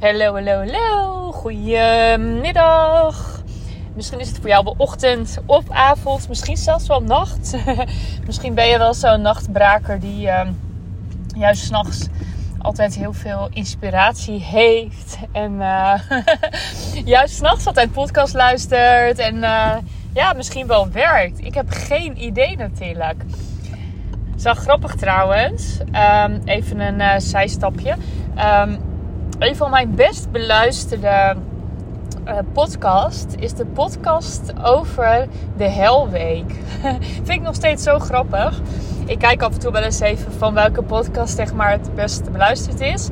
Hallo, hallo, hallo. Goedemiddag. Misschien is het voor jou wel ochtend of avond, misschien zelfs wel nacht. misschien ben je wel zo'n nachtbraker die uh, juist s'nachts altijd heel veel inspiratie heeft. En uh, juist s'nachts altijd podcast luistert. En uh, ja, misschien wel werkt. Ik heb geen idee natuurlijk. Zo grappig trouwens. Um, even een uh, zijstapje. Um, een van mijn best beluisterde uh, podcast is de podcast over de Helweek. Vind ik nog steeds zo grappig. Ik kijk af en toe wel eens even van welke podcast zeg maar, het best beluisterd is.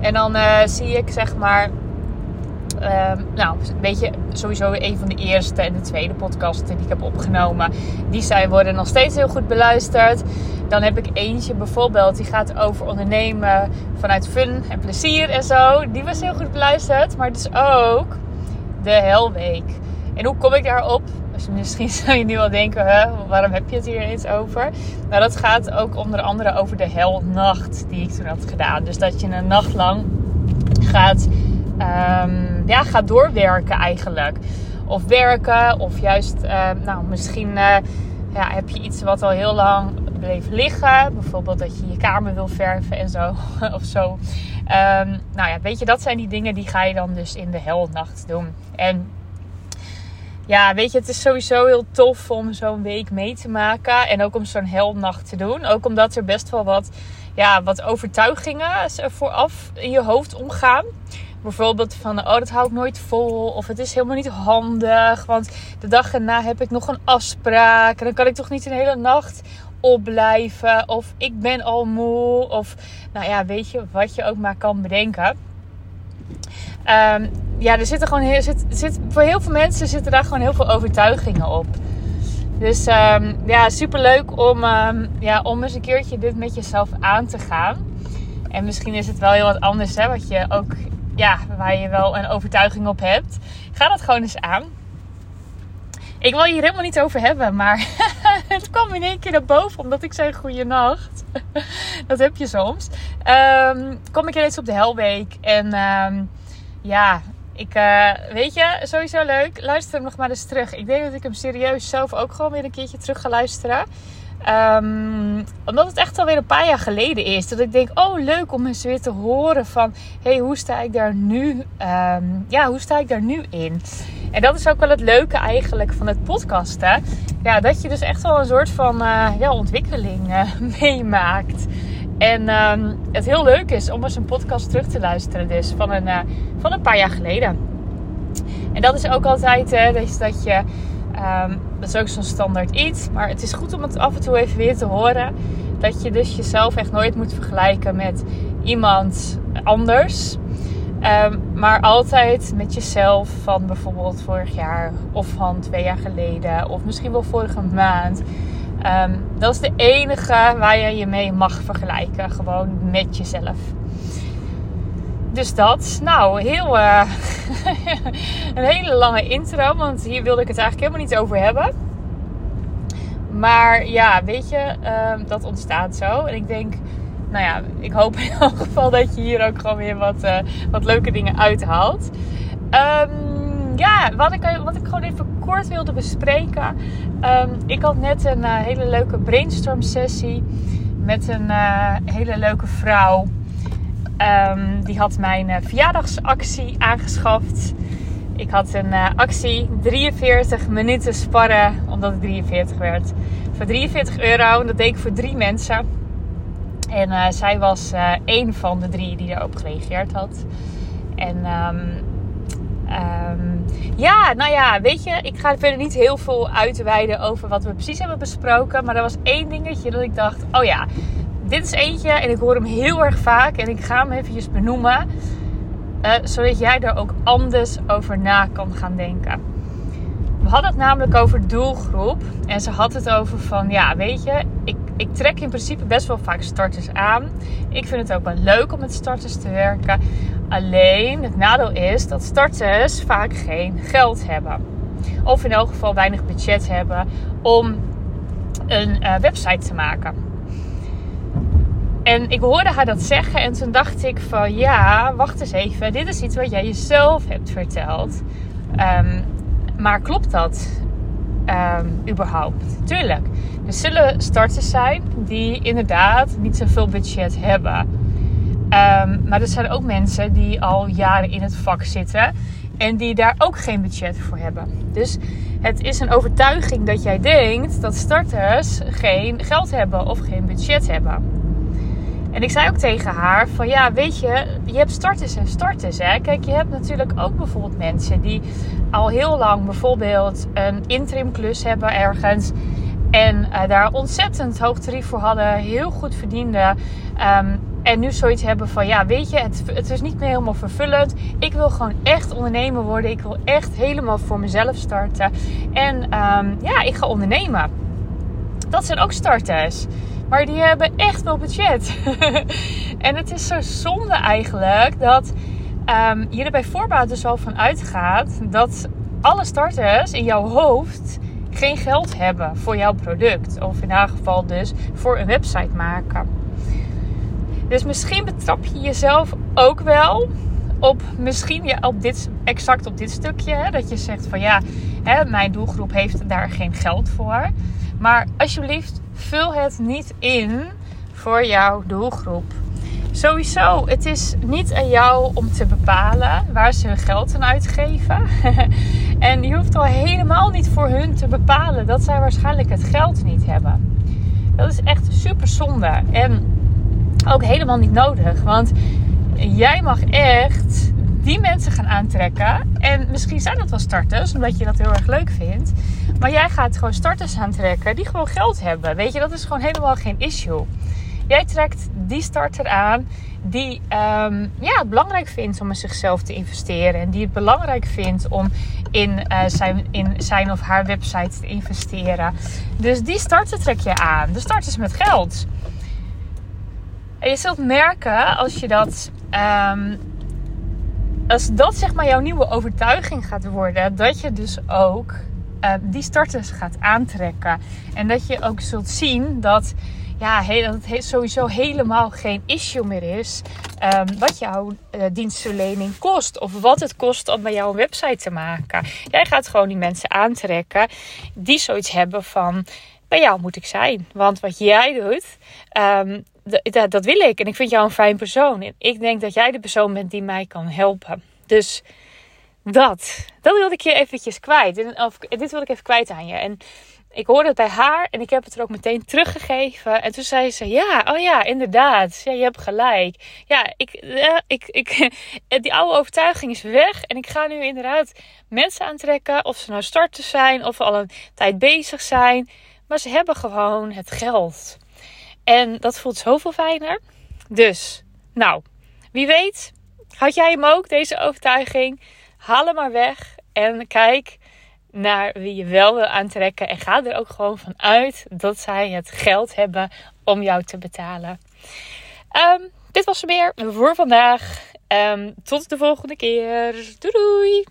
En dan uh, zie ik zeg maar Um, nou, weet je, sowieso een van de eerste en de tweede podcasten die ik heb opgenomen. Die zijn, worden nog steeds heel goed beluisterd. Dan heb ik eentje bijvoorbeeld, die gaat over ondernemen vanuit fun en plezier en zo. Die was heel goed beluisterd. Maar het is ook de Helweek. En hoe kom ik daarop? Dus misschien zou je nu wel denken, hè, waarom heb je het hier eens over? Nou, dat gaat ook onder andere over de helnacht die ik toen had gedaan. Dus dat je een nacht lang gaat um, ja, gaat doorwerken eigenlijk. Of werken, of juist, uh, nou, misschien uh, ja, heb je iets wat al heel lang bleef liggen. Bijvoorbeeld dat je je kamer wil verven en zo. of zo. Um, nou ja, weet je, dat zijn die dingen die ga je dan dus in de helnacht doen. En ja, weet je, het is sowieso heel tof om zo'n week mee te maken. En ook om zo'n helnacht te doen. Ook omdat er best wel wat, ja, wat overtuigingen vooraf in je hoofd omgaan. Bijvoorbeeld van, oh dat hou ik nooit vol. Of het is helemaal niet handig. Want de dag erna heb ik nog een afspraak. En dan kan ik toch niet een hele nacht opblijven. Of ik ben al moe. Of nou ja, weet je, wat je ook maar kan bedenken. Um, ja, er zitten gewoon zit, voor heel veel mensen zitten daar gewoon heel veel overtuigingen op. Dus um, ja, super leuk om, um, ja, om eens een keertje dit met jezelf aan te gaan. En misschien is het wel heel wat anders, hè, wat je ook ja, waar je wel een overtuiging op hebt. Ga dat gewoon eens aan. Ik wil hier helemaal niet over hebben, maar het kwam in één keer naar boven omdat ik zei goeienacht. dat heb je soms. Um, kom ik eens op de Helweek en um, ja, ik, uh, weet je, sowieso leuk. Luister hem nog maar eens terug. Ik denk dat ik hem serieus zelf ook gewoon weer een keertje terug ga luisteren. Um, omdat het echt alweer een paar jaar geleden is. Dat ik denk, oh leuk om eens weer te horen van... hey, hoe sta ik daar nu... Um, ja, hoe sta ik daar nu in? En dat is ook wel het leuke eigenlijk van het podcasten. Ja, dat je dus echt wel een soort van uh, ja, ontwikkeling uh, meemaakt. En um, het heel leuk is om eens een podcast terug te luisteren dus. Van een, uh, van een paar jaar geleden. En dat is ook altijd dus dat je... Dat is ook zo'n standaard iets. Maar het is goed om het af en toe even weer te horen. Dat je dus jezelf echt nooit moet vergelijken met iemand anders. Um, maar altijd met jezelf van bijvoorbeeld vorig jaar of van twee jaar geleden. Of misschien wel vorige maand. Um, dat is de enige waar je je mee mag vergelijken. Gewoon met jezelf. Dus dat. Nou, heel, uh, een hele lange intro. Want hier wilde ik het eigenlijk helemaal niet over hebben. Maar ja, weet je, uh, dat ontstaat zo. En ik denk, nou ja, ik hoop in elk geval dat je hier ook gewoon weer wat, uh, wat leuke dingen uithaalt. Um, ja, wat ik, wat ik gewoon even kort wilde bespreken. Um, ik had net een hele leuke brainstorm sessie met een hele leuke vrouw. Um, die had mijn uh, verjaardagsactie aangeschaft. Ik had een uh, actie 43 minuten sparren, omdat het 43 werd. Voor 43 euro. En dat deed ik voor drie mensen. En uh, zij was één van de drie die daarop gereageerd had. En um, um, ja, nou ja, weet je, ik ga verder niet heel veel uitweiden over wat we precies hebben besproken. Maar er was één dingetje dat ik dacht, oh ja, dit is eentje en ik hoor hem heel erg vaak en ik ga hem eventjes benoemen. Uh, zodat jij er ook anders over na kan gaan denken. We hadden het namelijk over doelgroep. En ze had het over van, ja, weet je, ik, ik trek in principe best wel vaak starters aan. Ik vind het ook wel leuk om met starters te werken. Alleen, het nadeel is dat starters vaak geen geld hebben. Of in elk geval weinig budget hebben om een uh, website te maken. En ik hoorde haar dat zeggen en toen dacht ik van ja, wacht eens even. Dit is iets wat jij jezelf hebt verteld. Ehm, maar klopt dat um, überhaupt? Tuurlijk. Er zullen starters zijn die inderdaad niet zoveel budget hebben. Um, maar er zijn ook mensen die al jaren in het vak zitten en die daar ook geen budget voor hebben. Dus het is een overtuiging dat jij denkt dat starters geen geld hebben of geen budget hebben. En ik zei ook tegen haar van ja, weet je, je hebt starters en starters. Hè? Kijk, je hebt natuurlijk ook bijvoorbeeld mensen die al heel lang bijvoorbeeld een interim klus hebben ergens. En uh, daar ontzettend hoog tarief voor hadden, heel goed verdienden. Um, en nu zoiets hebben van, ja, weet je, het, het is niet meer helemaal vervullend. Ik wil gewoon echt ondernemer worden. Ik wil echt helemaal voor mezelf starten. En um, ja, ik ga ondernemen. Dat zijn ook starters. Maar die hebben echt wel budget. en het is zo zonde eigenlijk dat um, je er bij voorbaat dus al van uitgaat dat alle starters in jouw hoofd geen geld hebben voor jouw product. Of in haar geval dus voor een website maken. Dus misschien betrap je jezelf ook wel op misschien ja, op dit, exact op dit stukje. Hè, dat je zegt van ja, hè, mijn doelgroep heeft daar geen geld voor. Maar alsjeblieft, vul het niet in voor jouw doelgroep. Sowieso, het is niet aan jou om te bepalen waar ze hun geld aan uitgeven. en je hoeft al helemaal niet voor hun te bepalen dat zij waarschijnlijk het geld niet hebben. Dat is echt super zonde. En ook helemaal niet nodig. Want jij mag echt die mensen gaan aantrekken. En misschien zijn dat wel starters, omdat je dat heel erg leuk vindt. Maar jij gaat gewoon starters aantrekken die gewoon geld hebben. Weet je, dat is gewoon helemaal geen issue. Jij trekt die starter aan die um, ja, het belangrijk vindt om in zichzelf te investeren. En die het belangrijk vindt om in, uh, zijn, in zijn of haar website te investeren. Dus die starter trek je aan. De starters met geld. En je zult merken als je dat um, als dat zeg maar jouw nieuwe overtuiging gaat worden, dat je dus ook uh, die starters gaat aantrekken. En dat je ook zult zien dat, ja, dat het sowieso helemaal geen issue meer is um, wat jouw uh, dienstverlening kost. Of wat het kost om bij jou een website te maken. Jij gaat gewoon die mensen aantrekken die zoiets hebben van bij jou moet ik zijn. Want wat jij doet, um, dat, dat wil ik. En ik vind jou een fijn persoon. En ik denk dat jij de persoon bent die mij kan helpen. Dus dat. Dat wilde ik je eventjes kwijt. Of, dit wil ik even kwijt aan je. En ik hoorde het bij haar en ik heb het er ook meteen teruggegeven. En toen zei ze: Ja, oh ja, inderdaad. Ja, je hebt gelijk. Ja, ik, ik, ik, die oude overtuiging is weg. En ik ga nu inderdaad mensen aantrekken. Of ze nou starters zijn of al een tijd bezig zijn. Maar ze hebben gewoon het geld. En dat voelt zoveel fijner. Dus, nou, wie weet, had jij hem ook, deze overtuiging? Haal hem maar weg en kijk naar wie je wel wil aantrekken. En ga er ook gewoon van uit dat zij het geld hebben om jou te betalen. Um, dit was er weer voor vandaag. Um, tot de volgende keer. Doei doei!